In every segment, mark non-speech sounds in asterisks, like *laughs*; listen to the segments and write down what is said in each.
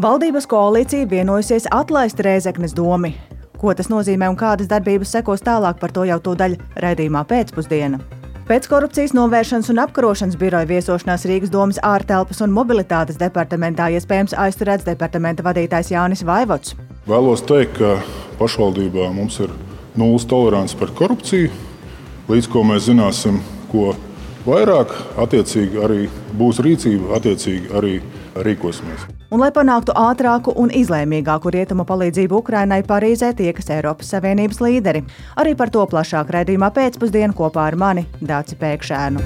Valdības koalīcija vienojusies atlaist Rēzeknes domu. Ko tas nozīmē un kādas darbības sekos tālāk, par to jau tūdaļ raidījumā pēcpusdienā. Pēc korupcijas novēršanas un apkarošanas biroja viesošanās Rīgas domas ārtelpas un mobilitātes departamentā iespējams aizturēts departamenta vadītājs Jānis Vaivots. Vēlos teikt, ka pašvaldībā mums ir nulles tolerants pret korupciju. Līdz ko mēs zināsim, ko vairāk, attiecīgi arī būs rīcība, attiecīgi arī rīkosimies. Un, lai panāktu ātrāku un izlēmīgāku rietumu palīdzību Ukrainai, Parīzē tiekas Eiropas Savienības līderi. Arī par to plašāk raidījumā pēcpusdienā kopā ar mani Dāci Pēkšēnu.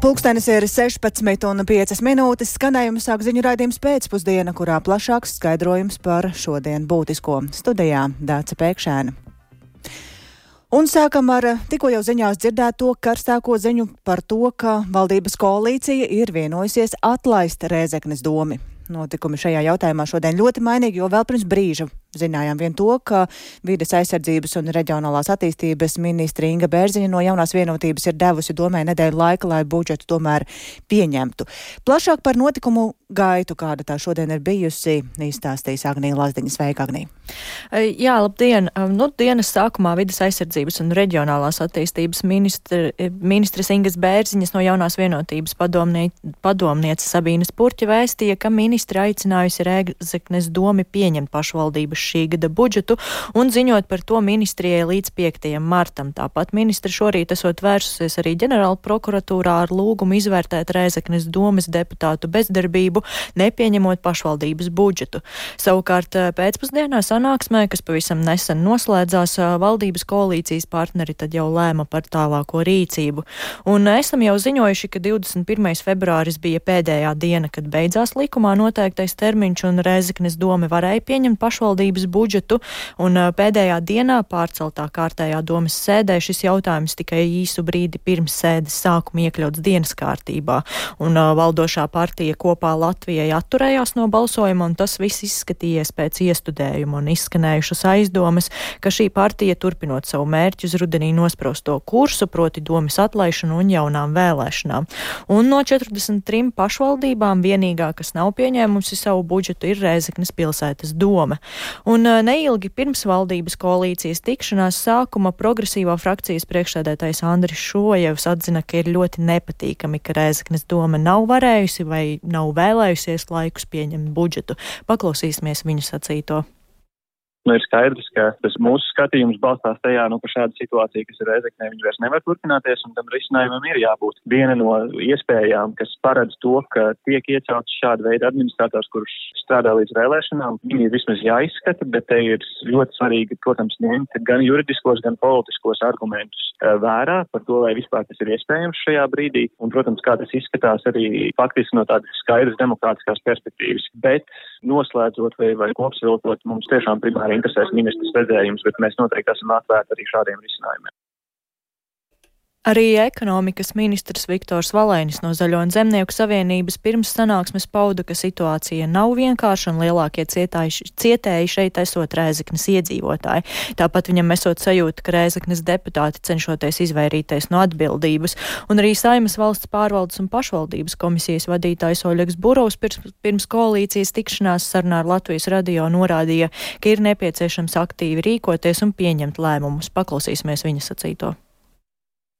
Pūkstens ir 16,5 minūtes. Skanējums sāk ziņu raidījums pēcpusdiena, kurā plašāks skaidrojums par šodien būtisko studijā Dāca Pēkšēna. Un sākam ar tikko jau ziņās dzirdēto karstāko ziņu par to, ka valdības koalīcija ir vienojusies atlaist Rēzeknes domu. Notikumi šajā jautājumā šodien ļoti mainīgi, jo vēl pirms brīža Zinājām vien to, ka vides aizsardzības un reģionālās attīstības ministra Inga Bērziņa no jaunās vienotības ir devusi domē nedēļu laika, lai budžetu tomēr pieņemtu. Plašāk par notikumu gaitu, kāda tā šodien ir bijusi, izstāstīs Agnija Lazdiņas. Sveika, Agnija! Jā, labdien! Nu, dienas sākumā vides aizsardzības un reģionālās attīstības ministra, ministras Ingas Bērziņas no jaunās vienotības padomnie, padomniece Sabīnas Purķa vēstīja, ka ministra aicinājusi Rēgzeknes domi pieņemt pašvaldības šī gada budžetu un ziņot par to ministrijai līdz 5. martam. Tāpat ministra šorīt esot vērsusies arī ģenerāla prokuratūrā ar lūgumu izvērtēt Rēzeknes domas deputātu bezdarbību, nepieņemot pašvaldības budžetu. Savukārt eh, pēcpusdienā sanāksmē, kas pavisam nesen noslēdzās, eh, valdības koalīcijas partneri tad jau lēma par tālāko rīcību. Un esam jau ziņojuši, ka 21. februāris bija pēdējā diena, kad beidzās likumā noteiktais termiņš un Rēzeknes doma varēja pieņemt pašvaldību pašvaldības budžetu, un pēdējā dienā pārceltā kārtējā domas sēdē šis jautājums tikai īsu brīdi pirms sēdes sākuma iekļauts dienas kārtībā, un valdošā partija kopā Latvijai atturējās no balsojuma, un tas viss izskatījies pēc iestudējuma un izskanējušas aizdomas, ka šī partija turpinot savu mērķu uz rudenī nosprosto kursu, proti domas atlaišanu un jaunām vēlēšanām. Un no 43 pašvaldībām vienīgā, kas nav pieņēmusi savu budžetu, ir Rēzeknes pilsētas doma. Un neilgi pirms valdības koalīcijas tikšanās sākuma progresīvo frakcijas priekšsēdētājs Andris Šojevs atzina, ka ir ļoti nepatīkami, ka Rēzaknes doma nav varējusi vai nav vēlējusies laikus pieņemt budžetu. Paklausīsimies viņu sacīto. Nu, ir skaidrs, ka tas mūsu skatījums balstās tajā, nu, ka šāda situācija, kas ir Reizeknē, viņa vairs nevar turpināties, un tam risinājumam ir jābūt. Viena no iespējām, kas paredz to, ka tiek iecelts šāda veida administrators, kurš strādā līdz vēlēšanām, viņi ir vismaz jāizskata, bet te ir ļoti svarīgi, protams, ņemt gan juridiskos, gan politiskos argumentus eh, vērā par to, vai vispār tas ir iespējams šajā brīdī, un, protams, kā tas izskatās arī faktiski no tādas skaidras demokrātiskās perspektīvas. Bet noslēdzot vai, vai kopsvilkot, mums tiešām primāri interesēs ministrs redzējums, bet mēs noteikti esam atvērti arī šādiem risinājumiem. Arī ekonomikas ministrs Viktors Valēnis no Zaļo un Zemnieku savienības pirms sanāksmes pauda, ka situācija nav vienkārša un lielākie cietāji, cietēji šeit esot Rēzeknes iedzīvotāji. Tāpat viņam esot sajūta, ka Rēzeknes deputāti cenšoties izvairīties no atbildības, un arī Saimas valsts pārvaldes un pašvaldības komisijas vadītājs Oļegs Burovs pirms, pirms koalīcijas tikšanās sarunā ar Latvijas radio norādīja, ka ir nepieciešams aktīvi rīkoties un pieņemt lēmumus. Paklausīsimies viņa sacīto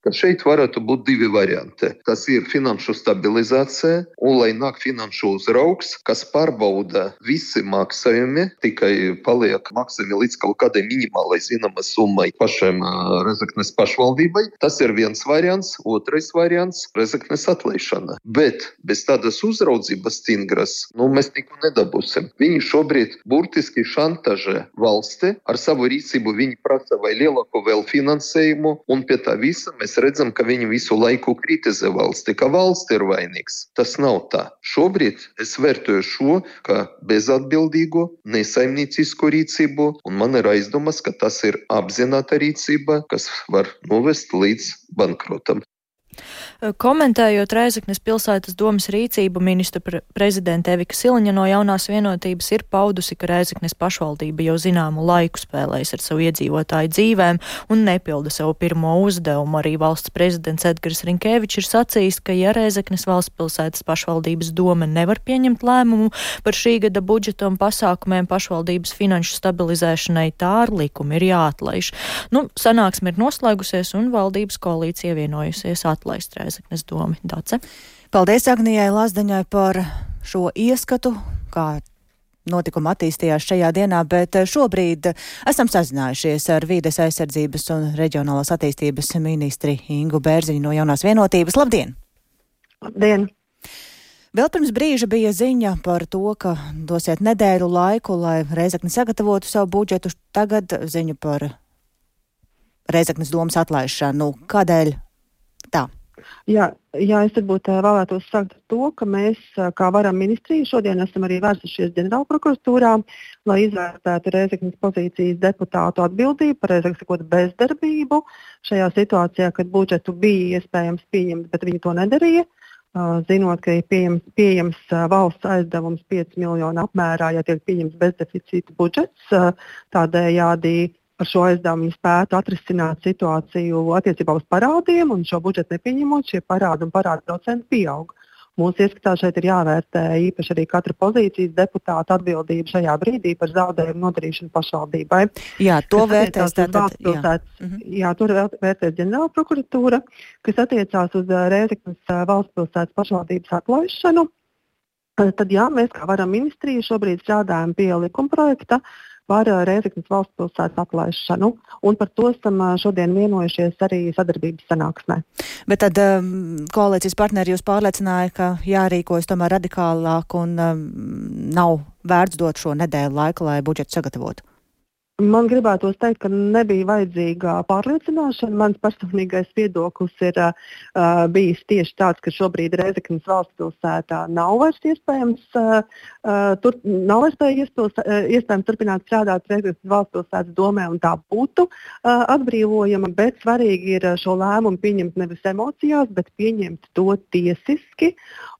ka šeit varētu būt divi varianti. Tas ir finanšu stabilizācija, un lai nāk finanšu uzraugs, kas pārbauda visi maksājumi, tikai paliek maksājumi līdz kaut kādai minimālai zināmai summai pašiem Rezeknes pašvaldībai. Tas ir viens variants, otrais variants - Rezeknes atlaišana. Bet bez tādas uzraudzības stingras nu, mēs neko nedabūsim. Viņi šobrīd burtiski šantažē valsti ar savu rīcību. Viņi prasa vai lielāku vēl finansējumu, un pie tā visa mēs mēs redzam, ka viņi visu laiku kritizē valsti, ka valsts ir vainīgs. Tas nav tā. Šobrīd es vērtēju šo kā bezatbildīgu, nesaimniecisku rīcību, un man ir aizdomas, ka tas ir apzināta rīcība, kas var novest līdz bankrotam. Komentējot Reizeknes pilsētas domas rīcību, ministra pre prezidenta Evika Siliņa no jaunās vienotības ir paudusi, ka Reizeknes pašvaldība jau zināmu laiku spēlējas ar savu iedzīvotāju dzīvēm un nepilda savu pirmo uzdevumu. Arī valsts prezidents Edgars Rinkēvičs ir sacījis, ka ja Reizeknes valsts pilsētas pašvaldības doma nevar pieņemt lēmumu par šī gada budžetu un pasākumiem pašvaldības finanšu stabilizēšanai, tā ar likumu ir jāatlaiž. Nu, sanāksme ir noslēgusies un valdības koalīcija vienojusies atlaist atlaist Rēzeknes domu. Dace. Paldies Agnijai Lazdaņai par šo ieskatu, kā notikuma attīstījās šajā dienā, bet šobrīd esam sazinājušies ar vīdes aizsardzības un reģionālās attīstības ministri Ingu Bērziņu no jaunās vienotības. Labdien! Labdien! Vēl pirms brīža bija ziņa par to, ka dosiet nedēļu laiku, lai Reizekne sagatavotu savu budžetu. Tagad ziņa par Reizeknes domas atlaišanu. Kādēļ tā? Jā, jā, es varbūt vēlētos sākt ar to, ka mēs, kā varam ministrija, šodien esam arī vērsušies ģenerālprokuratūrā, lai izvērtētu Reizeknas pozīcijas deputātu atbildību, pareizāk sakot, bezdarbību šajā situācijā, kad budžetu bija iespējams pieņemt, bet viņi to nedarīja. Zinot, ka ir pieejams, pieejams valsts aizdevums 5 miljonu apmērā, ja tiek pieņemts bezdeficīta budžets, tādējādi ar šo aizdevumu spētu atrisināt situāciju attiecībā uz parādiem, un šo budžetu nepieņemot, šie parādi un parādu procenti pieaug. Mūsu ieskatā šeit ir jāvērtē īpaši arī katra pozīcijas deputāta atbildība šajā brīdī par zaudējumu nodarīšanu pašvaldībai. Jā, to vērtēs tātad. Jā. Mhm. jā, tur vērtēs ģenerāla prokuratūra, kas attiecās uz Rēzeknas valsts pilsētas pašvaldības atlaišanu. Tad jā, mēs kā varam ministrija šobrīd strādājam pie likuma projekta, uh, par Reizeknas valsts pilsētas atlaišanu. Un par to esam šodien vienojušies arī sadarbības sanāksmē. Bet tad um, koalīcijas partneri jūs pārliecināja, ka jārīkojas tomēr radikālāk un um, nav vērts dot šo nedēļu laiku, lai budžetu sagatavotu? Man gribētos teikt, ka nebija vajadzīga pārliecināšana. Mans personīgais viedoklis ir uh, bijis tieši tāds, ka šobrīd Reizeknas valsts pilsētā nav vairs iespējams, uh, tur, nav vairs iespils, uh, iespējams turpināt strādāt Reizeknas valsts pilsētas domē, un tā būtu uh, atbrīvojama. Bet svarīgi ir šo lēmumu pieņemt nevis emocijās, bet pieņemt to tiesiski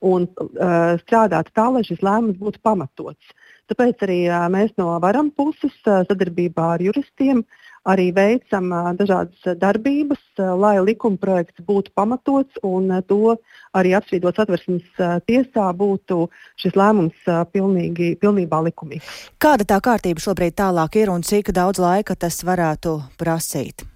un uh, strādāt tā, lai šis lēmums būtu pamatots. Tāpēc arī mēs no varam puses sadarbībā ar juristiem arī veicam dažādas darbības, lai likuma projekts būtu pamatots un to arī apstrīdot satversmes tiesā būtu šis lēmums pilnīgi, pilnībā likumīgs. Kāda tā kārtība šobrīd tālāk ir un cik daudz laika tas varētu prasīt?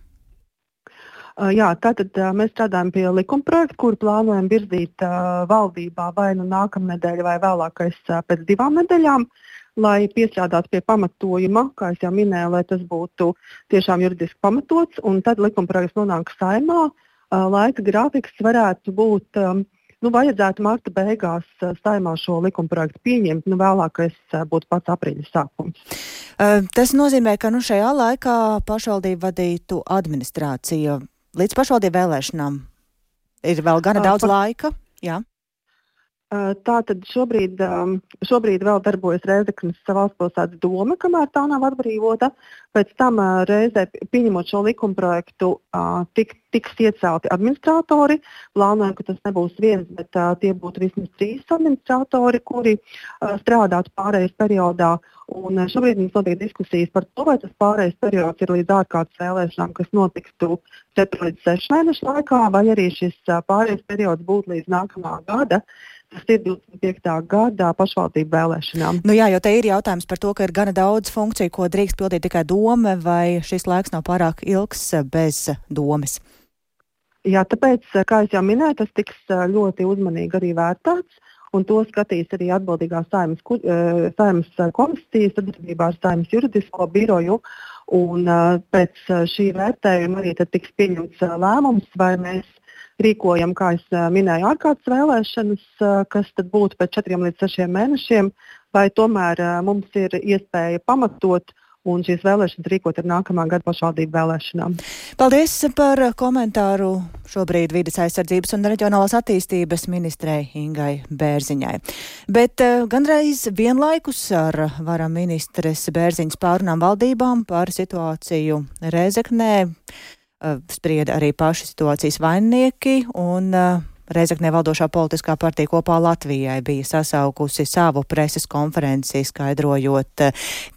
Jā, tātad mēs strādājam pie likuma projekta, kuru plānojam virzīt valdībā vai nu nākamnedēļ, vai vēlākais pēc divām nedēļām. Uh, lai piestrādātu pie pamatojuma, kā jau minēju, lai tas būtu tiešām juridiski pamatots, un tad likumprojekts nonāk saimā. Laika grafiks varētu būt, nu, vajadzētu marta beigās saimā šo likumprojektu pieņemt, nu, vēlākais būtu pats aprīļa sākums. Tas nozīmē, ka nu, šajā laikā pašvaldība vadītu administrācija līdz pašvaldību vēlēšanām. Ir vēl gana daudz pa... laika. Jā. Tā tad šobrīd, šobrīd vēl darbojas Reizeknas valsts pilsētas doma, kamēr tā nav atbrīvota. Pēc tam reizē pieņemot šo likumprojektu, tik, tiks iecelti administratori. Plānojam, ka tas nebūs viens, bet tie būtu vismaz trīs administratori, kuri strādātu pārējais periodā. Un šobrīd mums notiek diskusijas par to, vai tas pārējais periods ir līdz ārkārtas vēlēšanām, kas notiktu 4 līdz 6 mēnešu laikā, vai arī šis pārējais periods būtu līdz nākamā gada. Tas ir 25. gadā pašvaldību vēlēšanām. Nu jā, jo te ir jautājums par to, ka ir gana daudz funkciju, ko drīkst pildīt tikai doma, vai šis laiks nav pārāk ilgs bez domas. Jā, tāpēc, kā jau minēju, tas tiks ļoti uzmanīgi arī vērtēts. Un to skatīs arī atbildīgā saimnes, saimnes komisija sadarbībā ar saimnes juridisko biroju. Un, pēc šī vērtējuma arī tiks pieņemts lēmums, vai mēs rīkojam, kā jau minēju, ārkārtas vēlēšanas, kas būtu pēc četriem līdz sešiem mēnešiem, vai tomēr mums ir iespēja pamatot un šīs vēlēšanas rīkot ar nākamā gada pašvaldību vēlēšanām. Paldies par komentāru šobrīd vidas aizsardzības un reģionālās attīstības ministrei Ingai Bērziņai. Bet gandrīz vienlaikus ar varam ministres Bērziņas pārunām valdībām par situāciju Rezeknē sprieda arī paši situācijas vaininieki un Reizeknē valdošā politiskā partija kopā Latvijai bija sasaukusi savu preses konferenci, skaidrojot,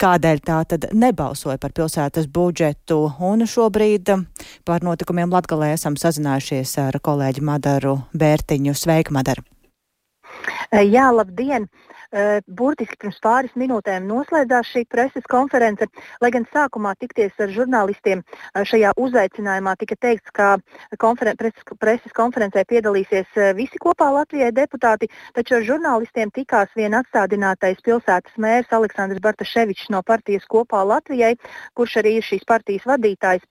kādēļ tā tad nebalsoja par pilsētas budžetu. Un šobrīd par notikumiem Latgalē esam sazinājušies ar kolēģi Madaru Bērtiņu. Sveika, Madara! Jā, labdien! Eh, burtiski pirms pāris minūtēm noslēdzās šī preses konference, lai gan sākumā tikties ar žurnālistiem eh, šajā uzaicinājumā tika teikts, ka konferen preses, preses konferencē piedalīsies eh, visi kopā Latvijai deputāti, taču ar žurnālistiem tikās vien atstādinātais pilsētas mērs Aleksandrs Bartaševičs no partijas kopā Latvijai, kurš arī ir šīs partijas vadītājs.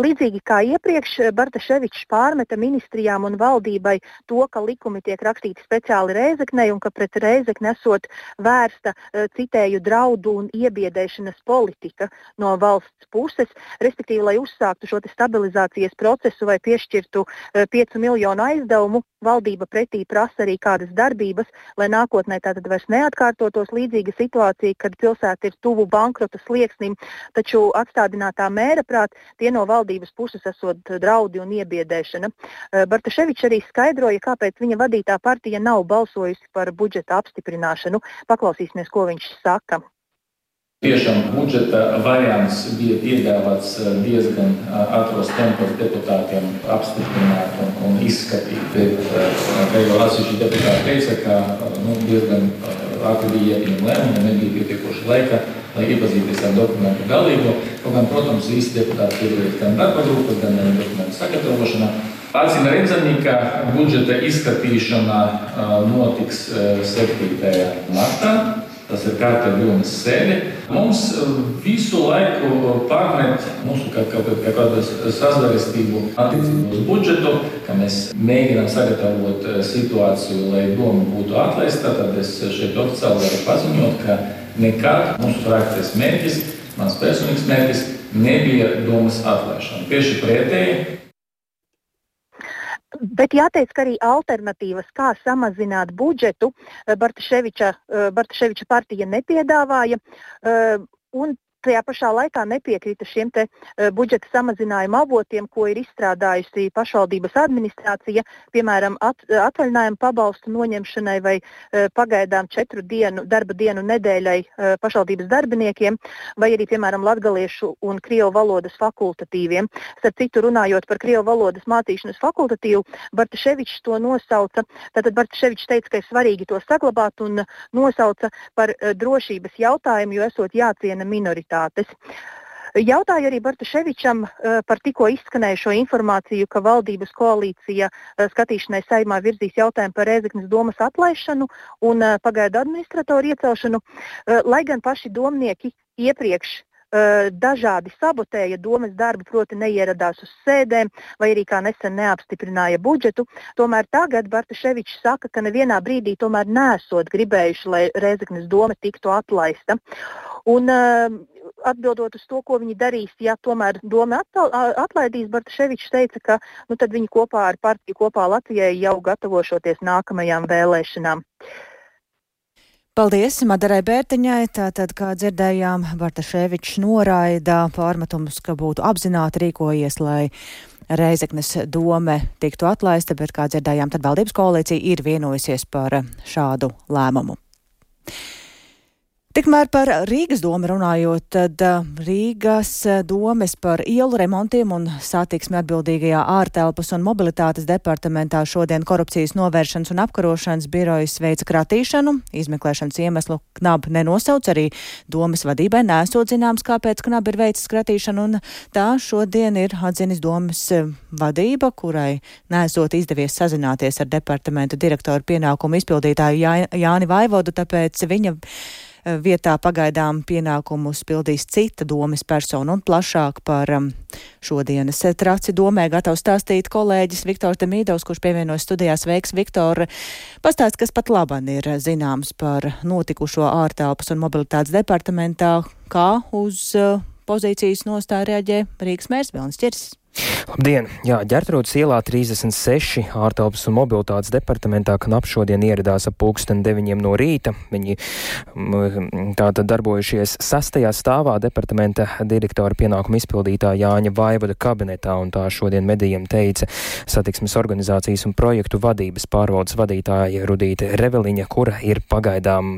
Līdzīgi kā iepriekš, Bartaševičs pārmeta ministrijām un valdībai to, ka likumi tiek rakstīti speciāli Rēzeknei un ka pret esot esot vērsta, eh, citēju, draudu un iebiedēšanas politika no valsts puses, respektīvi, lai uzsāktu šo stabilizācijas procesu vai piešķirtu 5 eh, miljonu aizdevumu, valdība pretī prasa arī kādas darbības, lai nākotnē tātad vairs neatkārtotos līdzīga situācija, kad pilsēta ir tuvu bankrota slieksnim, taču atstādinātā mēra prāt tie no valdības puses esot draudi un iebiedēšana. Eh, Bartaševičs arī skaidroja, kāpēc viņa vadītā partija nav balsojusi par budžeta apstiprināšanu Nu, paklausīsimies, ko viņš saka. Tiešām budžeta variants bija piedāvāts eh, diezgan ātros eh, tempos deputātiem apstiprināt un, un izskatīt. Bet, eh, kā jau atsevišķi deputāti teica, ka nu, diezgan ātri bija jāpieņem lēmumi, nebija pietiekoši laika, lai iepazīties ar dokumentu galīgo. Kaut gan, protams, visi deputāti piedalījās gan darba grupas, gan dokumentu sagatavošanā. Acīm redzami, ka budžeta izskatīšana notiks 7. martā. Tas ir kārta jūnas sēde. Mums visu laiku pārmet mūsu kā, kā, kā kādu sazvērestību attiecībā uz budžetu, ka mēs mēģinām sagatavot situāciju, lai doma būtu atlaista. Tad es šeit oficiāli varu paziņot, ka nekad mūsu frakcijas mērķis, mans personīgs mērķis, nebija domas atlaišana. Tieši pretēji Bet jāteic, ka arī alternatīvas, kā samazināt budžetu, Bartaševiča, Bartaševiča partija nepiedāvāja. Un tajā pašā laikā nepiekrita šiem te, uh, budžeta samazinājuma avotiem, ko ir izstrādājusi pašvaldības administrācija, piemēram, at, atvaļinājumu pabalstu noņemšanai vai uh, pagaidām četru dienu, darba dienu nedēļai uh, pašvaldības darbiniekiem, vai arī, piemēram, latgaliešu un krievu valodas fakultatīviem. Starp citu, runājot par krievu valodas mācīšanas fakultatīvu, Bartaševičs to nosauca. Tātad Bartaševičs teica, ka ir svarīgi to saglabāt un nosauca par uh, drošības jautājumu, jo esot jāciena minoritāte aktivitātes. Jautāju arī Bartaševičam uh, par tikko izskanējušo informāciju, ka valdības koalīcija uh, skatīšanai saimā virzīs jautājumu par Rēzeknas domas atlaišanu un uh, pagaidu administratoru iecelšanu, lai gan paši domnieki iepriekš dažādi sabotēja domas darbu, proti neieradās uz sēdēm, vai arī kā nesen neapstiprināja budžetu. Tomēr tagad Bartaševičs saka, ka nevienā brīdī tomēr nesot gribējuši, lai Rēzeknas doma tiktu atlaista. Un, atbildot uz to, ko viņi darīs, ja tomēr doma atlaidīs, Bartaševičs teica, ka nu, viņi kopā ar partiju, kopā Latvijai jau gatavošoties nākamajām vēlēšanām. Paldies Madarai Bērtiņai. Tātad, kā dzirdējām, Bartaševičs noraida pārmetumus, ka būtu apzināti rīkojies, lai Reizeknes dome tiktu atlaista, bet, kā dzirdējām, tad valdības koalīcija ir vienojusies par šādu lēmumu. Tikmēr par Rīgas domu runājot, tad uh, Rīgas uh, domes par ielu remontiem un satiksmi atbildīgajā ārtelpas un mobilitātes departamentā šodien korupcijas novēršanas un apkarošanas birojas veica kratīšanu. Izmeklēšanas iemeslu knab nenosauc arī domas vadībai, nesot zināms, kāpēc knab ir veicis kratīšanu, un tā šodien ir atzinis domas uh, vadība, kurai nesot izdevies sazināties ar departamenta direktoru pienākumu izpildītāju Jā, Jāni Vaivodu, tāpēc viņa vietā pagaidām pienākumus pildīs cita domas persona un plašāk par šodienas traci domē gatavs stāstīt kolēģis Viktors Demīdovs, kurš pievienojas studijās veiks Viktora. Pastāst, kas pat laban ir zināms par notikušo ārtelpas un mobilitātes departamentā, kā uz uh, pozīcijas nostāja reaģē Rīgas mērs Vilnis Čirsis. Labdien! Jā, ģērtrūdas ielā 36 ārtelpas un mobilitātes departamentā knap šodien ieradās ap pulksten 9 no rīta. Viņi tātad darbojušies sastajā stāvā departamenta direktora pienākuma izpildītā Jāņa Vaivada kabinetā, un tā šodien medijiem teica satiksmes organizācijas un projektu vadības pārvaldes vadītāja Rudīte Reveliņa, kura ir pagaidām,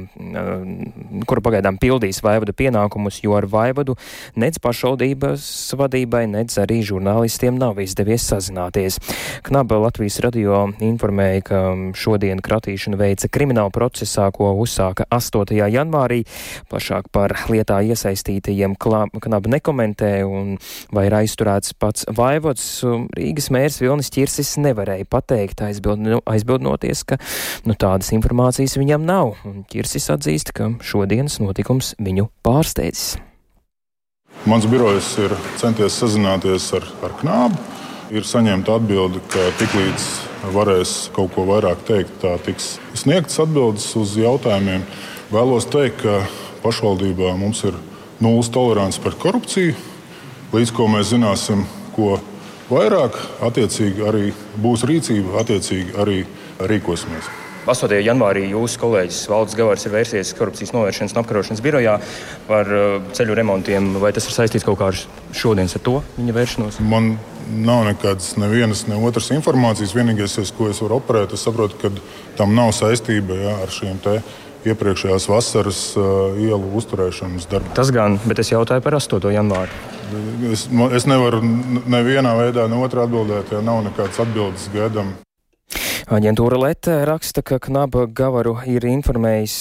kura pagaidām pildīs Vaivada pienākumus, jo ar Vaivadu nec pašvaldības vadībai, nec arī žurnālistiem nav izdevies sazināties. Knaba Latvijas radio informēja, ka šodien kratīšanu veica krimināla procesā, ko uzsāka 8. janvārī. Plašāk par lietā iesaistītajiem Knaba nekomentē un vai ir aizturēts pats vaivods. Rīgas mērs Vilnis Čirsis nevarēja pateikt, aizbild, aizbildnoties, ka nu, tādas informācijas viņam nav. Un Čirsis atzīst, ka šodienas notikums viņu pārsteidzis. Mans birojs ir centies sazināties ar, ar knābu. Ir saņemta atbilde, ka tiklīdz varēs kaut ko vairāk teikt, tā tiks sniegtas atbildes uz jautājumiem. Vēlos teikt, ka pašvaldībā mums ir nulles tolerants pret korupciju. Līdz ko mēs zināsim, ko vairāk, attiecīgi arī būs rīcība, attiecīgi arī rīkosimies. 8. janvārī jūsu kolēģis Valdis Gavārs ir vērsies korupcijas novēršanas un apkarošanas birojā par uh, ceļu remontiem. Vai tas ir saistīts kaut kā ar šodienas ar to viņa vēršanos? Man nav nekādas nevienas, ne otras informācijas. Vienīgais, ko es varu operēt, es saprotu, ka tam nav saistība jā, ar šiem te iepriekšējās vasaras uh, ielu uzturēšanas darbiem. Tas gan, bet es jautāju par 8. janvāru. Es, es nevaru nevienā veidā, ne otrā atbildēt, ja nav nekādas atbildes gaidām. Aģentūra Lete raksta, ka Knaba Gavaru ir informējis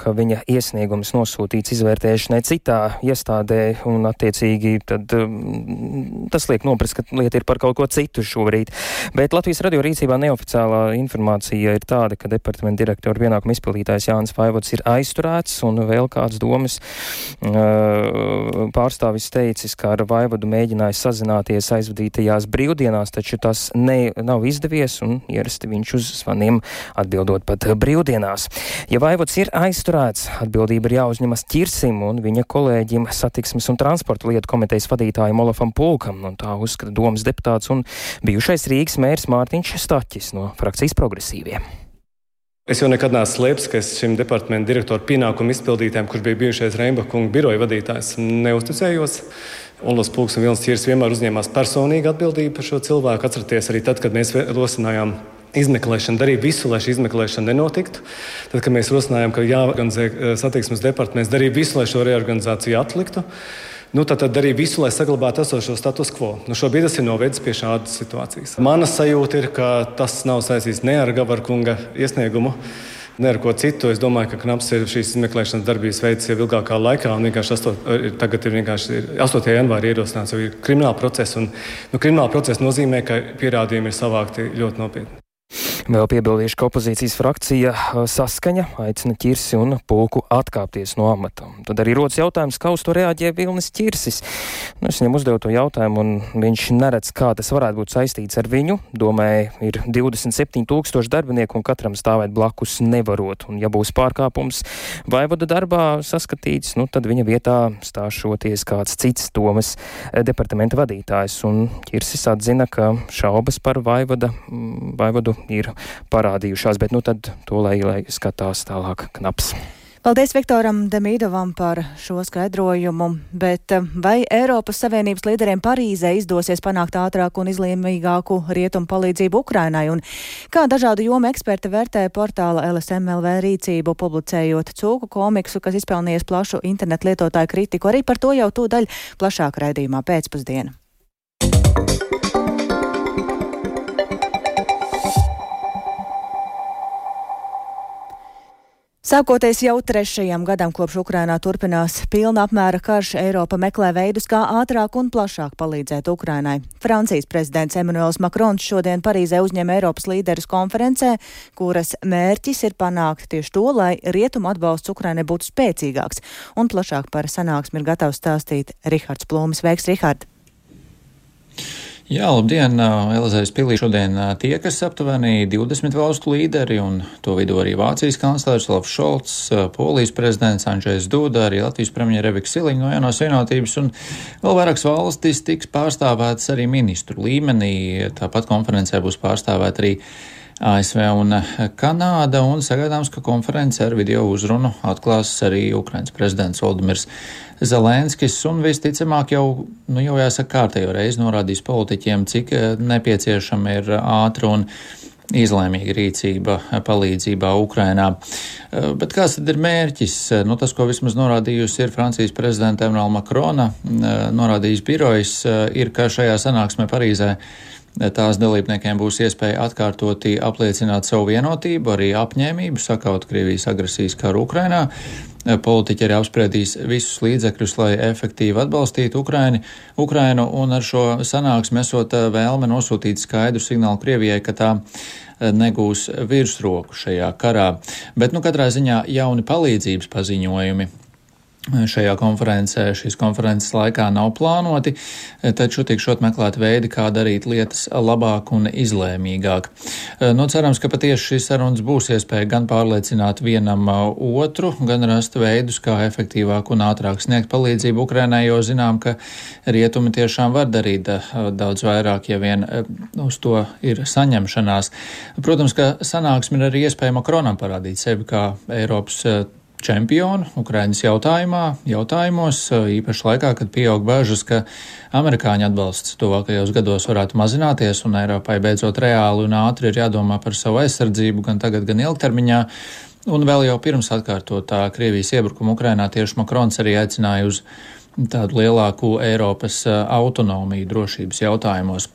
ka viņa iesniegums nosūtīts izvērtēšanai citā iestādē un attiecīgi tad um, tas liek noprast, ka lieta ir par kaut ko citu šobrīd. Bet Latvijas radio rīcībā neoficiālā informācija ir tāda, ka departamenta direktora pienākuma izpildītājs Jānis Faivots ir aizturēts un vēl kāds domas uh, pārstāvis teicis, ka ar Vaivadu mēģināja sazināties aizvadītajās brīvdienās, taču tas ne, nav izdevies un ierasti viņš uz zvaniem, atbildot pat brīvdienās. Ja vaivots ir aizturēts, atbildība ir jāuzņemas ķirsim un viņa kolēģim satiksmes un transporta lietu komitejas vadītājiem Olafam Pulkam, un tā uzskata domas deputāts un bijušais Rīgas mērs Mārtiņš Staķis no frakcijas progresīviem. Es jau nekad neesmu slēpis, ka es šim departamentu direktoru pienākumu izpildītājam, kurš bija bijušais Reimbakunga biroja vadītājs, neusticējos. Olas Pūks un Vilnis Čīrs vienmēr uzņēmās personīgu atbildību par šo cilvēku. Atcerieties arī tad, kad mēs rosinājām izmeklēšanu, darīja visu, lai šī izmeklēšana nenotiktu. Tad, kad mēs rosinājām, ka jāorganizē eh, satiksmes departaments, darīja visu, lai šo reorganizāciju atliktu. Nu, tad, tad darīja visu, lai saglabātu esošo status quo. Nu, šobrīd tas ir novedis pie šādas situācijas. Mana sajūta ir, ka tas nav saistīts ne ar Gavara kunga iesniegumu. Ne ar ko citu. Es domāju, ka Knaps ir šīs izmeklēšanas darbības veids jau ilgākā laikā. Vienkārši 8, tagad ir vienkārši 8. janvārī ierosināts jau krimināla process. Un, nu, krimināla process nozīmē, ka pierādījumi ir savākti ļoti nopietni. Vēl piebildīšu, ka opozīcijas frakcija saskaņa aicina ķirsi un pulku atkāpties no amata. Tad arī rodas jautājums, kā uz to reaģē Vilnis ķirsis. Nu, es viņam uzdevu to jautājumu, un viņš neredz, kā tas varētu būt saistīts ar viņu. Domāju, ir 27 tūkstoši darbinieku, un katram stāvēt blakus nevarot. Un, ja būs pārkāpums vaivada darbā saskatīts, nu, tad viņa vietā stāšoties kāds cits domas departamenta vadītājs. Un ķirsis atzina, ka šaubas par vaivada, vaivadu ir parādījušās, bet nu tad to lai, lai skatās tālāk knaps. Paldies Viktoram Demīdovam par šo skaidrojumu, bet eh, vai Eiropas Savienības līderiem Parīzē izdosies panākt ātrāku un izlīmīgāku rietumu palīdzību Ukrainai un kā dažādu jomu eksperti vērtē portāla LSMLV rīcību, publicējot cūku komiksu, kas izpelnījies plašu internetu lietotāju kritiku. Arī par to jau tūdaļ plašāk raidījumā pēcpusdienu. Sākoties jau trešajam gadam, kopš Ukrainā turpinās pilna apmēra karš, Eiropa meklē veidus, kā ātrāk un plašāk palīdzēt Ukrainai. Francijas prezidents Emmanuels Macrons šodien Parīzē uzņem Eiropas līderus konferencē, kuras mērķis ir panākt tieši to, lai rietumu atbalsts Ukrainai būtu spēcīgāks. Un plašāk par sanāksmi ir gatavs stāstīt Rihards Plūmis. Veiks, Rihard! Jā, labdien! Elizējas pilī šodien tiekas aptuveni 20 valstu līderi, un to vidū arī Vācijas kanclers Olafs Šolts, Polijas prezidents Andrzejs Duda, arī Latvijas premjera Revika Siliņa no jaunās vienotības, un vēl vairākas valstis tiks pārstāvētas arī ministru līmenī. Tāpat konferencē būs pārstāvēta arī ASV un Kanāda, un sagaidāms, ka konference ar video uzrunu atklās arī Ukrainas prezidents Valdimirs Zelenskis, un visticamāk jau, nu jau jāsaka, kārtējo reizi norādījis politiķiem, cik eh, nepieciešama ir ātra un izlēmīga rīcība palīdzībā Ukrainā. Eh, bet kāds tad ir mērķis? Nu, tas, ko vismaz norādījusi ir Francijas prezidenta Emmanuel Macrona, eh, norādījis birojas, ir, ka šajā sanāksmē Parīzē tās dalībniekiem būs iespēja atkārtoti apliecināt savu vienotību, arī apņēmību sakaut Krievijas agresijas karu Ukrainā. Politiķi arī apspriedīs visus līdzekļus, lai efektīvi atbalstītu Ukraini, Ukrainu, un ar šo sanāksmi esot eh, vēlme nosūtīt skaidru signālu Krievijai, ka tā eh, negūs virsroku šajā karā. Bet, nu, katrā ziņā jauni palīdzības paziņojumi šajā konferencē, šīs konferences laikā nav plānoti, taču tikšot meklēt veidi, kā darīt lietas labāk un izlēmīgāk. Nu, cerams, ka patiesi šīs sarunas būs iespēja gan pārliecināt vienam otru, gan rast veidus, kā efektīvāk un ātrāk sniegt palīdzību Ukrainai, jo zinām, ka rietumi tiešām var darīt daudz vairāk, ja vien uz to ir saņemšanās. Protams, ka sanāksme ir arī iespēja Makronam parādīt sevi kā Eiropas čempionu Ukraiņas jautājumā, jautājumos, īpaši laikā, kad pieaug bažas, ka amerikāņu atbalsts tuvākajos gados varētu mazināties un Eiropai beidzot reāli un ātri ir jādomā par savu aizsardzību gan tagad, gan ilgtermiņā. Un vēl jau pirms atkārtotā Krievijas iebrukuma Ukrainā tieši Makrons arī aicināja uz tādu lielāku Eiropas autonomiju drošības jautājumos.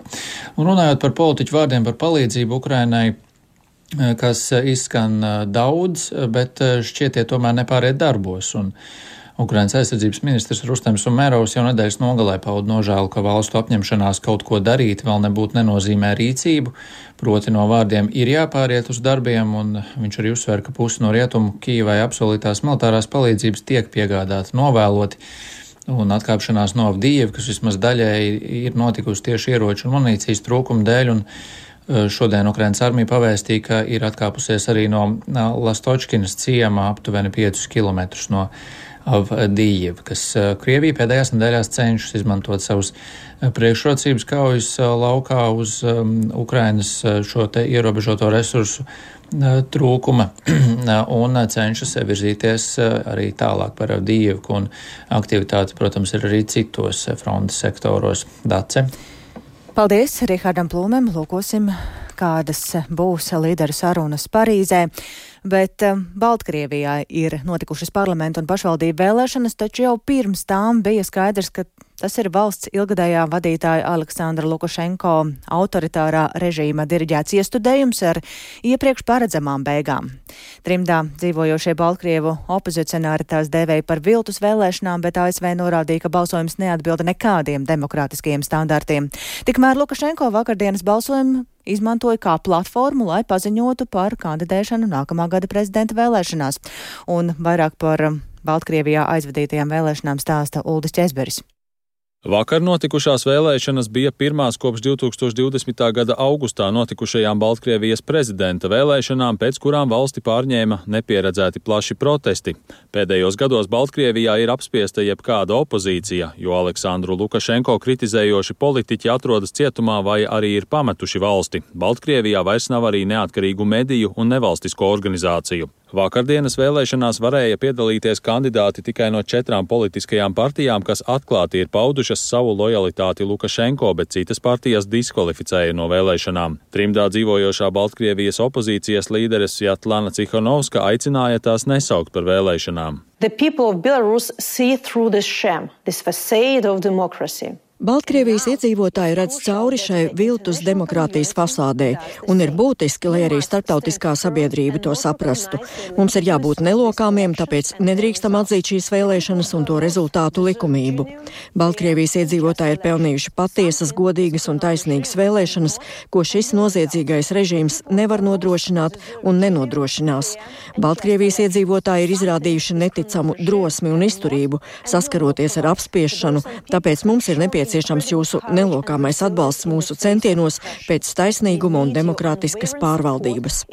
Un runājot par politiķu vārdiem par palīdzību Ukrainai, kas eh, izskan eh, daudz, bet šķiet tie tomēr nepāriet darbos. Un Ukrainas aizsardzības ministrs Rustems Umerovs jau nedēļas nogalē pauda nožēlu, ka valstu apņemšanās kaut ko darīt vēl nebūtu nenozīmē rīcību, proti no vārdiem ir jāpāriet uz darbiem, un viņš arī uzsver, ka pusi no rietumu Kīvai apsolītās militārās palīdzības tiek piegādāta novēloti. Un atkāpšanās no Avdīva, kas vismaz daļēji ir notikusi tieši ieroču un munīcijas trūkuma dēļ, un Šodien Ukrainas armija pavēstīja, ka ir atkāpusies arī no Lastočkinas ciemā aptuveni 5 km no Avdījieva, kas Krievija pēdējās nedēļās cenšas izmantot savus priekšrocības kaujas laukā uz um, Ukrainas šo te ierobežoto resursu trūkuma *clears throat* un cenšas virzīties arī tālāk par Avdījevu, un aktivitāte, protams, ir arī citos frontes sektoros. Dace. Paldies Rihardam Plūmēm. Lūkosim, kādas būs līderu sarunas Parīzē. Bet um, Baltkrievijā ir notikušas parlamentu un pašvaldību vēlēšanas, taču jau pirms tām bija skaidrs, ka Tas ir valsts ilgadējā vadītāja Aleksandra Lukašenko autoritārā režīma diriģēts iestudējums ar iepriekš paredzamām beigām. Trimdā dzīvojošie Baltkrievu opozicionāri tās dēvēja par viltus vēlēšanām, bet ASV norādīja, ka balsojums neatbilda nekādiem demokrātiskajiem standartiem. Tikmēr Lukašenko vakardienas balsojumu izmantoja kā platformu, lai paziņotu par kandidēšanu nākamā gada prezidenta vēlēšanās. Un vairāk par Baltkrievijā aizvadītajām vēlēšanām stāsta Uldis Česberis. Vakar notikušās vēlēšanas bija pirmās kopš 2020. gada augustā notikušajām Baltkrievijas prezidenta vēlēšanām, pēc kurām valsti pārņēma nepieredzēti plaši protesti. Pēdējos gados Baltkrievijā ir apspiesta jebkāda opozīcija, jo Aleksandru Lukašenko kritizējoši politiķi atrodas cietumā vai arī ir pametuši valsti. Baltkrievijā vairs nav arī neatkarīgu mediju un nevalstisko organizāciju. Vakardienas vēlēšanās varēja piedalīties kandidāti tikai no četrām politiskajām partijām, kas atklāti ir paudušas savu lojalitāti Lukašenko, bet citas partijas diskvalificēja no vēlēšanām. Trimdā dzīvojošā Baltkrievijas opozīcijas līderes Jatlana Cihanovska aicināja tās nesaukt par vēlēšanām. The people of Belarus see through this sham, this facade of democracy. Baltkrievijas iedzīvotāji redz cauri šai viltus demokrātijas fasādē, un ir būtiski, lai arī starptautiskā sabiedrība to saprastu. Mums ir jābūt nelokāmiem, tāpēc nedrīkstam atzīt šīs vēlēšanas un to rezultātu likumību. Baltkrievijas iedzīvotāji ir pelnījuši patiesas, godīgas un taisnīgas vēlēšanas, ko šis noziedzīgais režīms nevar nodrošināt un nenodrošinās. Baltkrievijas iedzīvotāji ir izrādījuši neticamu drosmi un izturību, saskaroties ar apspiešanu, tāpēc mums ir nepieciešams nepieciešams jūsu nelokāmais atbalsts mūsu centienos pēc taisnīguma un demokrātiskas pārvaldības.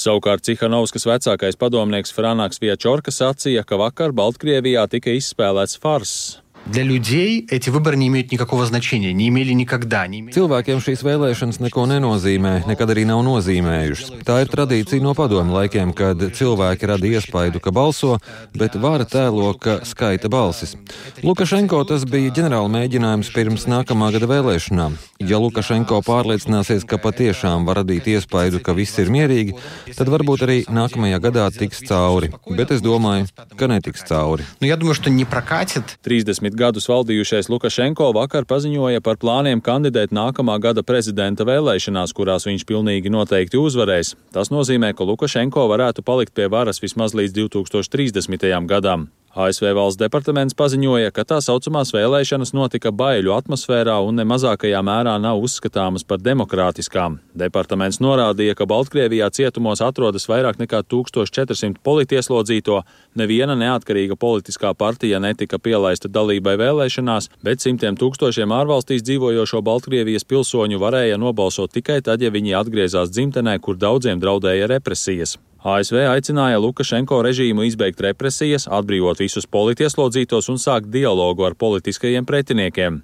Savukārt Cihanovskas vecākais padomnieks Franāks Viečorka sacīja, ka vakar Baltkrievijā tika izspēlēts fars. Для людей эти выборы не имеют никакого значения, не имели никогда. Не имели... Cilvēkiem šīs vēlēšanas neko nenozīmē, nekad arī nav nozīmējušas. Tā ir tradīcija no padomu laikiem, kad cilvēki rada iespaidu, ka balso, bet vara tēlo, ka skaita balsis. Lukašenko tas bija ģenerāla mēģinājums pirms nākamā gada vēlēšanām. Ja Lukašenko pārliecināsies, ka patiešām var radīt iespaidu, ka viss ir mierīgi, tad varbūt arī nākamajā gadā tiks cauri. Bet es domāju, ka netiks cauri. Nu, я думаю, что не прокатит. 30 gadus valdījušais Lukašenko vakar paziņoja par plāniem kandidēt nākamā gada prezidenta vēlēšanās, kurās viņš pilnīgi noteikti uzvarēs. Tas nozīmē, ka Lukašenko varētu palikt pie varas vismaz līdz 2030. gadam. ASV valsts departaments paziņoja, ka tā saucamās vēlēšanas notika baiļu atmosfērā un ne mazākajā mērā nav uzskatāmas par demokrātiskām. Departaments norādīja, ka Baltkrievijā cietumos atrodas vairāk nekā 1400 politieslodzīto, neviena neatkarīga politiskā partija netika pielaista dalībai vēlēšanās, bet simtiem tūkstošiem ārvalstīs dzīvojošo Baltkrievijas pilsoņu varēja nobalsot tikai tad, ja viņi atgriezās dzimtenē, kur daudziem draudēja represijas. ASV aicināja Lukašenko režīmu izbeigt represijas, atbrīvot visus politieslodzītos un sākt dialogu ar politiskajiem pretiniekiem.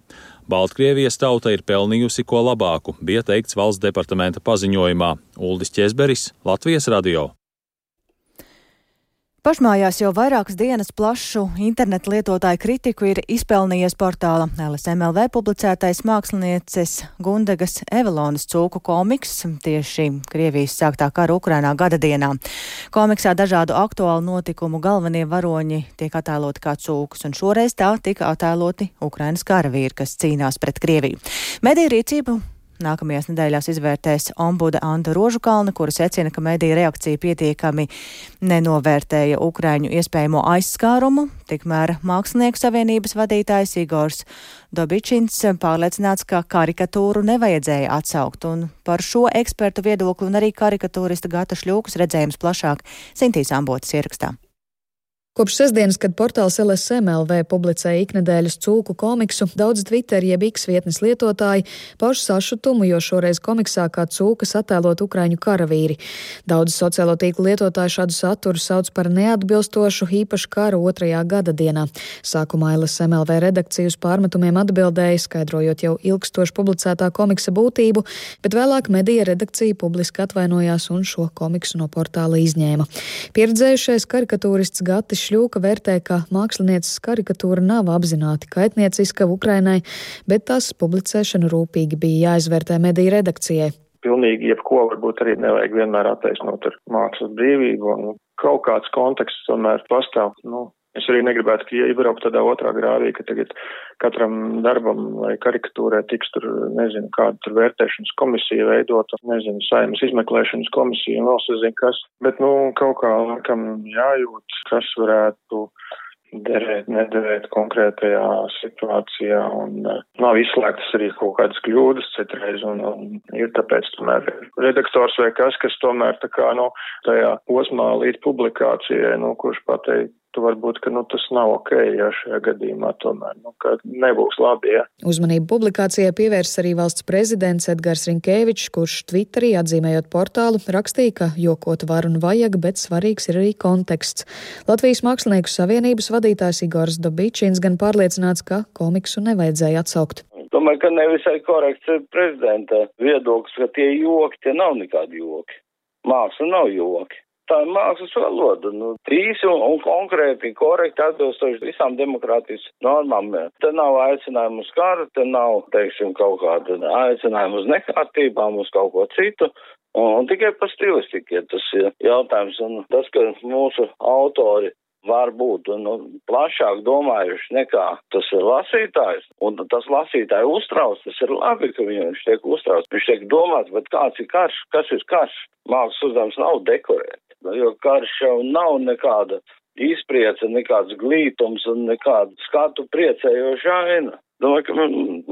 Baltkrievijas tauta ir pelnījusi ko labāku, bija teikts valsts departamenta paziņojumā. Uldis Česberis, Latvijas radio. Pašmājās jau vairākas dienas plašu internetu lietotāju kritiku ir izpelnījies portāla LSMLV publicētais mākslinieces Gundegas Evelonas cūku komiks tieši Krievijas sāktā kara Ukrainā gada dienā. Komiksā dažādu aktuālu notikumu galvenie varoņi tiek attēloti kā cūkas, un šoreiz tā tika attēloti Ukrainas karavīri, kas cīnās pret Krieviju. Mediju rīcību Nākamajās nedēļās izvērtēs ombuda Anta Rožukalna, kura secina, ka mediju reakcija pietiekami nenovērtēja Ukraiņu iespējamo aizskārumu. Tikmēr Mākslinieku savienības vadītājs Igors Dobičins pārliecināts, ka karikatūru nevajadzēja atsaukt, un par šo ekspertu viedokli un arī karikatūrista Gata Šļūkas redzējums plašāk Sintīs Ambotas ierakstā. Kopš sestdienas, kad portāls LSMLV publicēja iknedēļas cūku komiksu, daudz Twitter jeb X vietnes lietotāji pauž sašutumu, jo šoreiz komiksā kā cūkas attēlot ukraiņu karavīri. Daudz sociālo tīklu lietotāju šādu saturu sauc par neatbilstošu īpaši kara otrajā gada dienā. Sākumā LSMLV redakcija uz pārmetumiem atbildēja, skaidrojot jau ilgstoši publicētā komiksa būtību, bet vēlāk medija redakcija publiski atvainojās un šo komiksu no portāla izņēma. Pieredzējušais karikatūrists Gatis Šļūka vērtē, ka mākslinieces karikatūra nav apzināti kaitnieciska Ukrainai, bet tās publicēšanu rūpīgi bija jāizvērtē mediju redakcijai. Pilnīgi jebko varbūt arī nevajag vienmēr attaisnot ar mākslas brīvību, un kaut kāds konteksts tomēr pastāv. Nu, Es arī negribētu, ka iebraukt tādā otrā grāvī, ka tagad katram darbam vai karikatūrē tiks tur, nezinu, kāda tur vērtēšanas komisija veidota, nezinu, saimas izmeklēšanas komisija un vēl sazinu kas. Bet, nu, kaut kā laikam jājūt, kas varētu derēt, nederēt konkrētajā situācijā, un uh, nav izslēgtas arī kaut kādas kļūdas citreiz, un, un ir tāpēc tomēr redaktors vai kas, kas tomēr tā kā, nu, tajā posmā līdz publikācijai, nu, kurš pateikt, varbūt ka, nu, tas nav ok, ja šajā gadījumā tomēr nu, nebūs labi. Ja. Uzmanību publikācijai pievērs arī valsts prezidents Edgars Rinkēvičs, kurš Twitterī atzīmējot portālu rakstīja, ka jokot var un vajag, bet svarīgs ir arī konteksts. Latvijas Mākslinieku savienības vadītājs Igors Dobičins gan pārliecināts, ka komiksu nevajadzēja atsaukt. Domāju, ka nevisai korekts ir prezidenta viedoklis, ka tie joki, tie nav nekādi joki. Māksla nav joki tā ir mākslas valoda. Nu, īsi un, un konkrēti, korekti atbilstoši visām demokrātijas normām. Te nav aicinājumu uz karu, te nav, teiksim, kaut kāda aicinājumu uz nekārtībām, uz kaut ko citu. Un, un tikai par stilistiku, ja tas ir jautājums. Un tas, ka mūsu autori varbūt nu, plašāk domājuši nekā tas ir lasītājs, un tas lasītāju uztrauc, tas ir labi, ka viņš tiek uztrauc. Viņš tiek domāts, bet kāds ir karš, kas ir karš? Mākslas uzdevums nav dekorēt jo karš jau nav nekāda izpriece, nekāds glītums un nekāda skatu priecējoša aina. Domāju, ka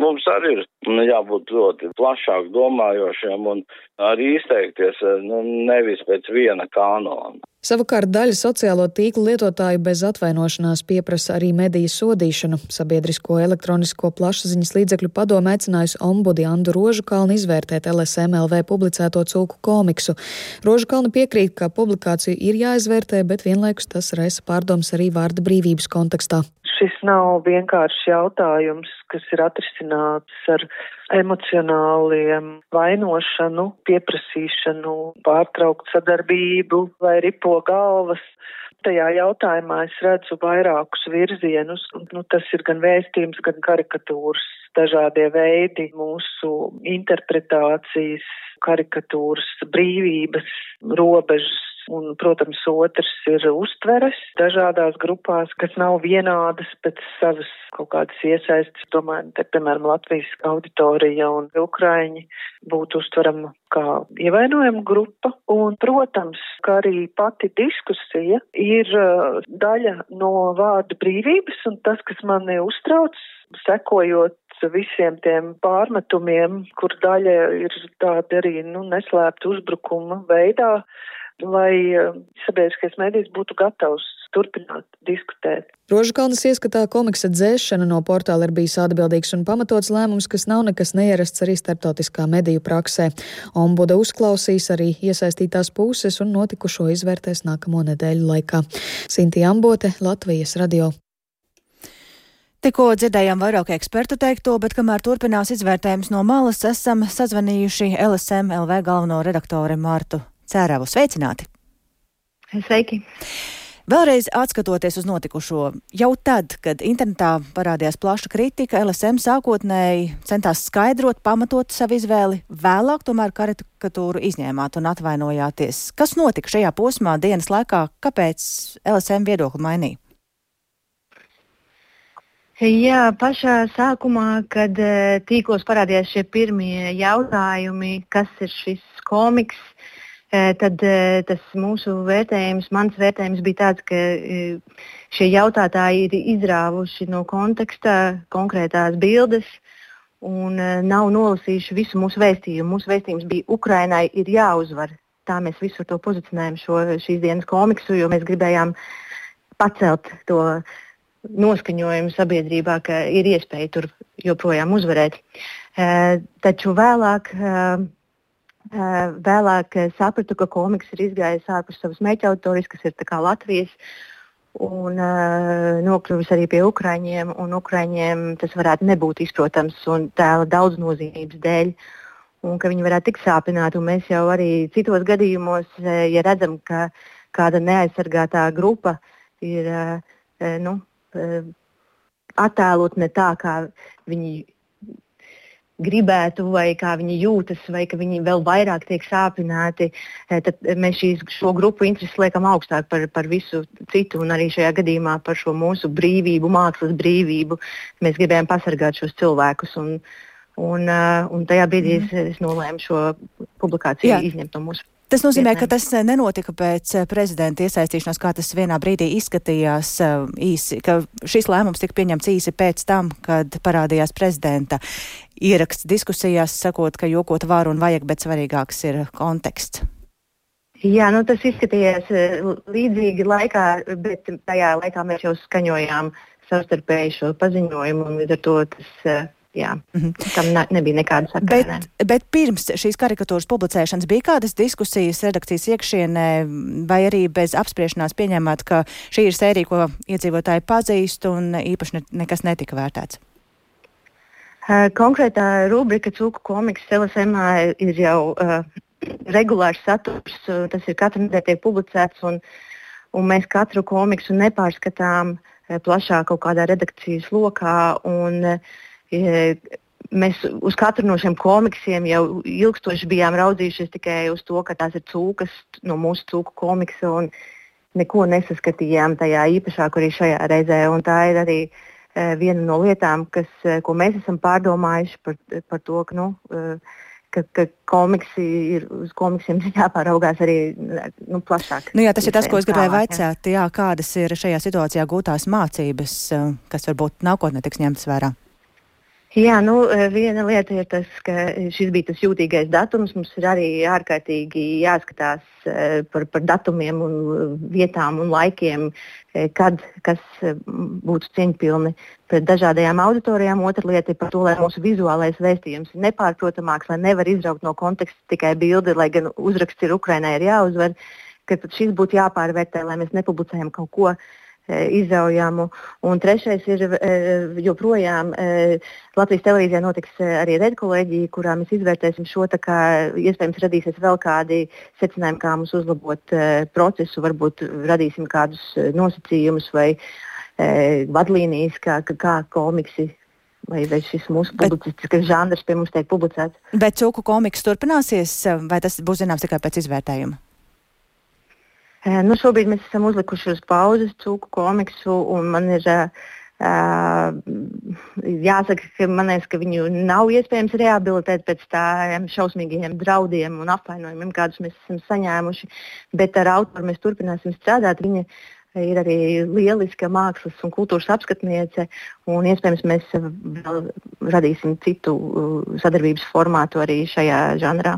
mums arī ir jābūt ļoti plašāk domājošiem un arī izteikties nu, nevis pēc viena kanona. Savukārt daļa sociālo tīklu lietotāju bez atvainošanās pieprasa arī mediju sodīšanu. Sabiedrisko elektronisko plašsaziņas līdzekļu padomu aicinājusi ombudi Andu Rožukalnu izvērtēt LSMLV publicēto cūku komiksu. Rožukalna piekrīt, ka publikāciju ir jāizvērtē, bet vienlaikus tas raisa pārdomas arī vārda brīvības kontekstā šis nav vienkāršs jautājums, kas ir atrisināts ar emocionāliem vainošanu, pieprasīšanu, pārtraukt sadarbību vai ripo galvas. Tajā jautājumā es redzu vairākus virzienus. Nu, tas ir gan vēstījums, gan karikatūras, dažādie veidi mūsu interpretācijas, karikatūras, brīvības, robežas Un, protams, otrs ir uztveres dažādās grupās, kas nav vienādas pēc savas kaut kādas iesaistas. Domāju, te, piemēram, Latvijas auditorija un Ukraiņi būtu uztverama kā ievainojama grupa. Un, protams, ka arī pati diskusija ir uh, daļa no vārda brīvības, un tas, kas mani uztrauc, sekojot visiem tiem pārmetumiem, kur daļa ir tāda arī, nu, neslēpta uzbrukuma veidā, lai eh, sabiedriskais medijs būtu gatavs turpināt diskutēt. Rožkalnas ieskatā komiksa dzēšana no portāla ir bijis atbildīgs un pamatots lēmums, kas nav nekas neierasts arī starptautiskā mediju praksē. Ombuda uzklausīs arī iesaistītās puses un notikušo izvērtēs nākamo nedēļu laikā. Sinti Ambote, Latvijas radio. Tikko dzirdējām vairāk ekspertu teikto, bet kamēr turpinās izvērtējums no malas, esam sazvanījuši LSM LV galveno redaktori Martu Cēravu. Sveicināti! Sveiki! Vēlreiz atskatoties uz notikušo, jau tad, kad internetā parādījās plaša kritika, LSM sākotnēji centās skaidrot, pamatot savu izvēli, vēlāk tomēr karikatūru izņēmāt un atvainojāties. Kas notika šajā posmā dienas laikā, kāpēc LSM viedokli mainīja? Jā, pašā sākumā, kad eh, tīklos parādījās šie pirmie jautājumi, kas ir šis komiks, tad tas mūsu vērtējums, mans vērtējums bija tāds, ka šie jautātāji ir izrāvuši no konteksta konkrētās bildes un nav nolasījuši visu mūsu vēstījumu. Mūsu vēstījums bija Ukrainai ir jāuzvar. Tā mēs visur to pozicionējam šo, šīs dienas komiksu, jo mēs gribējām pacelt to noskaņojumu sabiedrībā, ka ir iespēja tur joprojām uzvarēt. Taču vēlāk Eh, vēlāk sapratu, ka komiks ir izgājis ārpus savas mērķa autorijas, kas ir Latvijas, un nokļuvis arī pie Ukrāņiem. Ukrāņiem tas varētu nebūt izprotams un tēla daudznozīmības dēļ. Un ka viņi varētu tik sāpināti. Mēs jau arī citos gadījumos, ja redzam, ka kāda neaizsargātā grupa ir nu, attēlot ne tā, kā viņi gribētu, vai kā viņi jūtas, vai ka viņi vēl vairāk tiek sāpināti, eh, tad mēs šīs, šo grupu intereses liekam augstāk par, par visu citu, un arī šajā gadījumā par šo mūsu brīvību, mākslas brīvību. Mēs gribējām pasargāt šos cilvēkus. Un, un, uh, un tajā brīdī mm. es, es nolēmu šo publikāciju Jā. izņemt no mūsu Tas nozīmē, ka tas eh, nenotika pēc eh, prezidenta iesaistīšanās, kā tas vienā brīdī izskatījās eh, īsi, ka šis lēmums tika pieņemts īsi pēc tam, kad parādījās prezidenta ieraksts diskusijās, sakot, ka jokot var un vajag, bet svarīgāks ir konteksts. Jā, nu tas izskatījās līdzīgi laikā, bet tajā laikā mēs jau skaņojām savstarpēju šo paziņojumu, un līdz ar to tas Jā, -hmm. tam ne, nebija nekāda sakara. Bet, ne. bet pirms šīs karikatūras publicēšanas bija kādas diskusijas redakcijas iekšienē, vai arī bez apspriešanās pieņēmāt, ka šī ir sērija, ko iedzīvotāji pazīst un īpaši ne, nekas netika vērtēts? Konkrētā rubrika Cūku komiks LSM ir jau uh, regulārs saturs, tas ir katru nedēļu tiek publicēts, un, un mēs katru komiksu nepārskatām plašāk kaut kādā redakcijas lokā. Un, uh, Mēs uz katru no šiem komiksiem jau ilgstoši bijām raudzījušies tikai uz to, ka tās ir cūkas no mūsu cūku komiksa un neko nesaskatījām tajā īpašāk arī šajā reizē. Un tā ir arī uh, viena no lietām, kas, uh, ko mēs esam pārdomājuši par, par to, ka, nu, ka, ka komiksi ir, uz komiksiem jāpāraugās arī nu, plašāk. Nu jā, tas ir tas, ko es gribēju vaicāt. Jā, kādas ir šajā situācijā gūtās mācības, kas varbūt nākotnē tiks ņemtas vērā? Jā, nu, eh, viena lieta ir tas, ka šis bija tas jūtīgais datums. Mums ir arī ārkārtīgi jāskatās eh, par, par datumiem, un eh, vietām un laikiem, kad kas būtu cieņpilni pret dažādajām auditorijām. Otra lieta ir par to, lai mūsu vizuālais vēstījums ir nepārprotamāks, lai nevar izraukt no konteksta tikai bildi, lai gan uzraksts ir Ukrainai ir jāuzvar, ka šis būtu jāpārvērtē, lai mēs nepublicējam kaut ko E, izaujamu. Un trešais ir e, joprojām e, Latvijas televīzijā notiks arī redkolēģija, kurā mēs izvērtēsim šo. Iespējams, radīsies vēl kādi secinājumi, kā mums uzlabot procesu, varbūt radīsim kādus nosacījumus vai vadlīnijas, kā, kā komiksi vai, vai šis mūsu publicistiskais žanrs pie mums tiek publicēts. Bet cūku komiks turpināsies, vai tas būs zināms tikai pēc izvērtējuma? Nu, šobrīd mēs esam uzlikuši uz pauzes cūku komiksu, un man ir uh, jāsaka, ka man liekas, ka viņu nav iespējams rehabilitēt pēc tādiem šausmīgiem draudiem un apvainojumiem, kādus mēs esam saņēmuši. Bet ar autoru mēs turpināsim strādāt. Viņa ir arī lieliska mākslas un kultūras apskatniece, un iespējams mēs vēl radīsim citu sadarbības formātu arī šajā žanrā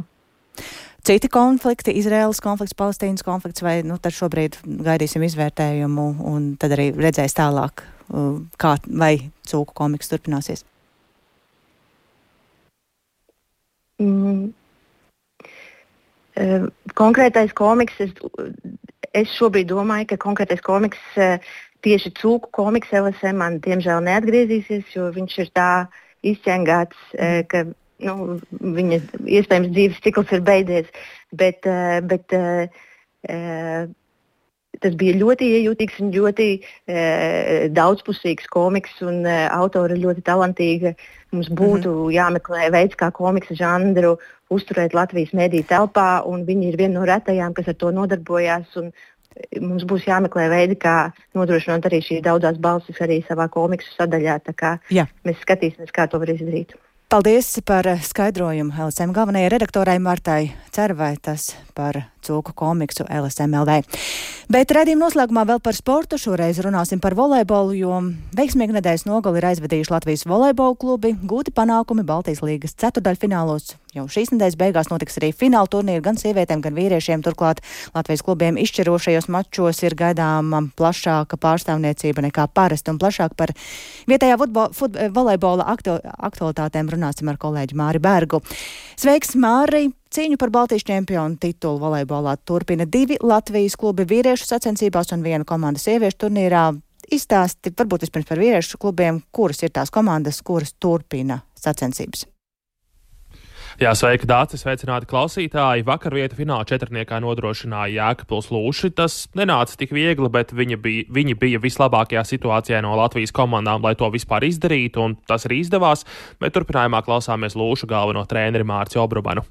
citi konflikti, Izraēlas konflikts, Palestīnas konflikts, vai nu, tad šobrīd gaidīsim izvērtējumu un tad arī redzēs tālāk, uh, kā vai cūku komiks turpināsies? Mm. Uh, konkrētais komiks, es, es šobrīd domāju, ka konkrētais komiks, uh, tieši cūku komiks LSM man diemžēl neatgriezīsies, jo viņš ir tā izķengāts, ka nu, viņa iespējams dzīves cikls ir beidzies. Bet, eh, bet, eh, eh, Tas bija ļoti iejūtīgs un ļoti daudzpusīgs komiks, un autora ļoti talantīga. Mums būtu mm -hmm. jāmeklē veids, kā komiksa žanru uzturēt Latvijas mediju telpā, un viņi ir viena no retajām, kas ar to nodarbojās. Mums būs jāmeklē veidi, kā nodrošināt arī šīs daudzās balsis arī savā komiksu sadaļā. Mēs skatīsimies, kā to var izdarīt. Paldies par skaidrojumu LSM galvenajai redaktorai Martai Cervai, tas par cūku komiksu LSMLV. Bet redzījuma noslēgumā vēl par sportu. Šoreiz runāsim par volejbolu, jo veiksmīgi nedēļas nogali ir aizvedījuši Latvijas volejbola klubi, gūti panākumi Baltijas līgas ceturdaļfinālos. Jau šīs nedēļas beigās notiks arī fināla turnīri gan sievietēm, gan vīriešiem. Turklāt Latvijas klubiem izšķirošajos mačos ir gaidāma plašāka pārstāvniecība nekā parasti un plašāk par vietējā volejbola aktualitātēm runāsim ar kolēģi Māri Bergu. Sveiks, Māri! Cīņu par Baltijas čempionu titulu volejbolā turpina divi Latvijas klubi vīriešu sacensībās un viena komanda sieviešu turnīrā. Izstāsti varbūt vispirms par vīriešu klubiem, kuras ir tās komandas, kuras turpina sacensības. Jā, sveiki, Dārcis, sveicināti klausītāji. Vakar vietu fināla četrniekā nodrošināja Jēkabils Lūši. Tas nenāca tik viegli, bet viņi bija, viņi bija vislabākajā situācijā no Latvijas komandām, lai to vispār izdarītu, un tas arī izdevās. Bet turpinājumā klausāmies Lūšu galveno treneri Mārciņu Obrubanu.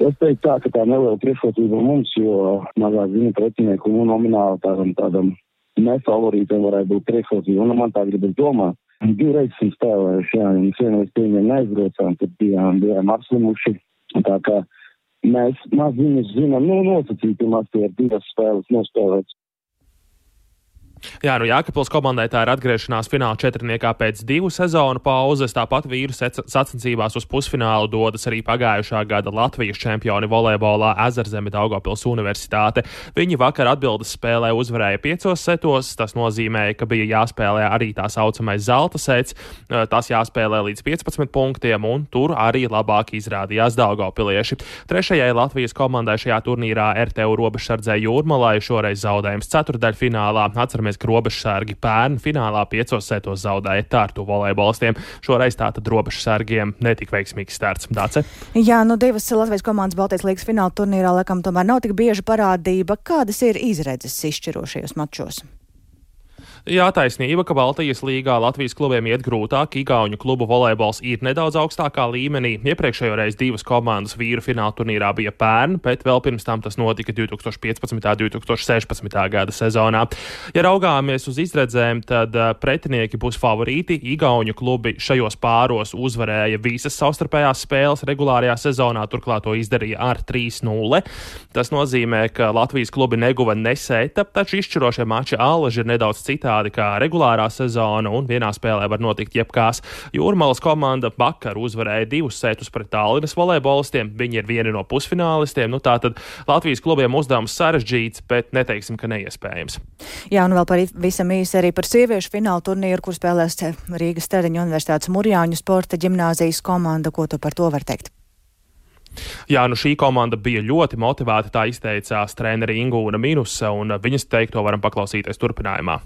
Es teiktu, tā, ka tā neliela priekšrocība mums, jo mazāk zina pretinieku un nomināli tādam, tādam nefavorītam varētu būt priekšrocība. Un man tā gribas domāt. Divreiz esam spēlējuši, jā, un vienreiz pie viņiem neaizbraucām, tad bijām, bijām apslimuši. Tā kā mēs maz viņus zinām, nu, nosacītumās tie ir divas spēles nospēlētas. Jā, nu Jākapils komandai tā ir atgriešanās fināla četrniekā pēc divu sezonu pauzes. Tāpat vīru sacensībās uz pusfinālu dodas arī pagājušā gada Latvijas čempioni volejbolā Ezerzeme Daugopils Universitāte. Viņi vakar atbildes spēlē uzvarēja piecos setos. Tas nozīmēja, ka bija jāspēlē arī tā saucamais zelta sets. Tas jāspēlē līdz 15 punktiem, un tur arī labāk izrādījās Daugopilieši. Trešajai Latvijas komandai šajā turnīrā RTU robežsardzē Jūrmalai šoreiz zaudējums ceturdaļfinālā. Atceramies Ka robežsargi pērn finālā piecos setos zaudēja tārtu volejbolistiem. Šoreiz tātad robežsargiem netika veiksmīgs starts. Dāce? Jā, nu divas Latvijas komandas Baltijas līgas fināla turnīrā laikam tomēr nav tik bieža parādība. Kādas ir izredzes izšķirošajos mačos? Jā, taisnība, ka Baltijas līgā Latvijas klubiem iet grūtāk. Igauņu klubu volejbols ir nedaudz augstākā līmenī. Iepriekšējo reizi divas komandas vīru fināla turnīrā bija pērn, bet vēl pirms tam tas notika 2015. un 2016. gada sezonā. Ja raugāmies uz izredzēm, tad uh, pretinieki būs favorīti. Igauņu klubi šajos pāros uzvarēja visas savstarpējās spēles regulārajā sezonā, turklāt to izdarīja ar 3-0. Tas nozīmē, ka Latvijas klubi neguva nesēta, taču izšķirošie mači Āleži ir nedaudz citādi tādi kā regulārā sezona, un vienā spēlē var notikt jebkās. Jūrmalas komanda vakar uzvarēja divus setus pret Tallinas volejbolistiem. Viņi ir vieni no pusfinālistiem. Nu, tātad Latvijas klubiem uzdevums sarežģīts, bet neteiksim, ka neiespējams. Jā, un vēl par visam īsi arī par sieviešu finālu turnīru, kur spēlēs Rīgas Tereņu Universitātes Murjāņu sporta ģimnāzijas komanda. Ko tu par to var teikt? Jā, nu šī komanda bija ļoti motivēta, tā izteicās treneri Ingūna Minusa, un viņas teikto varam paklausīties turpinājumā.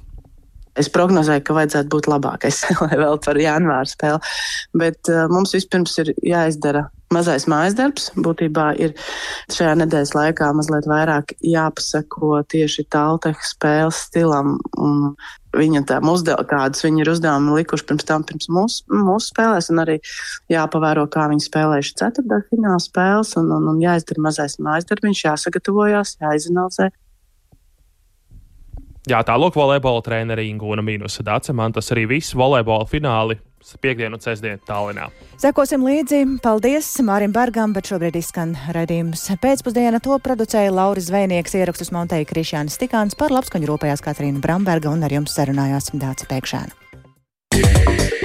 Es prognozēju, ka vajadzētu būt labākai spēlē *laughs* vēl par janvāra spēli. Bet uh, mums vispirms ir jāizdara mazais mājas darbs. Būtībā ir šajā nedēļas laikā mazliet vairāk jāpasako tieši tālteņa spēles stilam. Viņa tam uzdeva, kādus viņi ir uzdevumi likuši pirms tam, pirms mūsu, mūsu spēlēs, un arī jāpavēro, kā viņi spēlējuši ceturtdaļu fināla spēles, un, un, un jāizdara mazais mājas darbs, jāsagatavojās, jāizanalizē. Jā, tālāk volejbola treneri Ingūna Mīnusa Dace. Man tas arī viss volejbola fināli piekdienu un sestdienu Tallinā. Sekosim līdzi. Paldies Mārim Bergam, bet šobrīd izskan raidījums pēcpusdiena. To producēja Lauris Zvejnieks, ierakstus montēja Krišjānis Tikāns par labskaņu rūpējās Katrīna Bramberga un ar jums sarunājās Dāca Pēkšēna.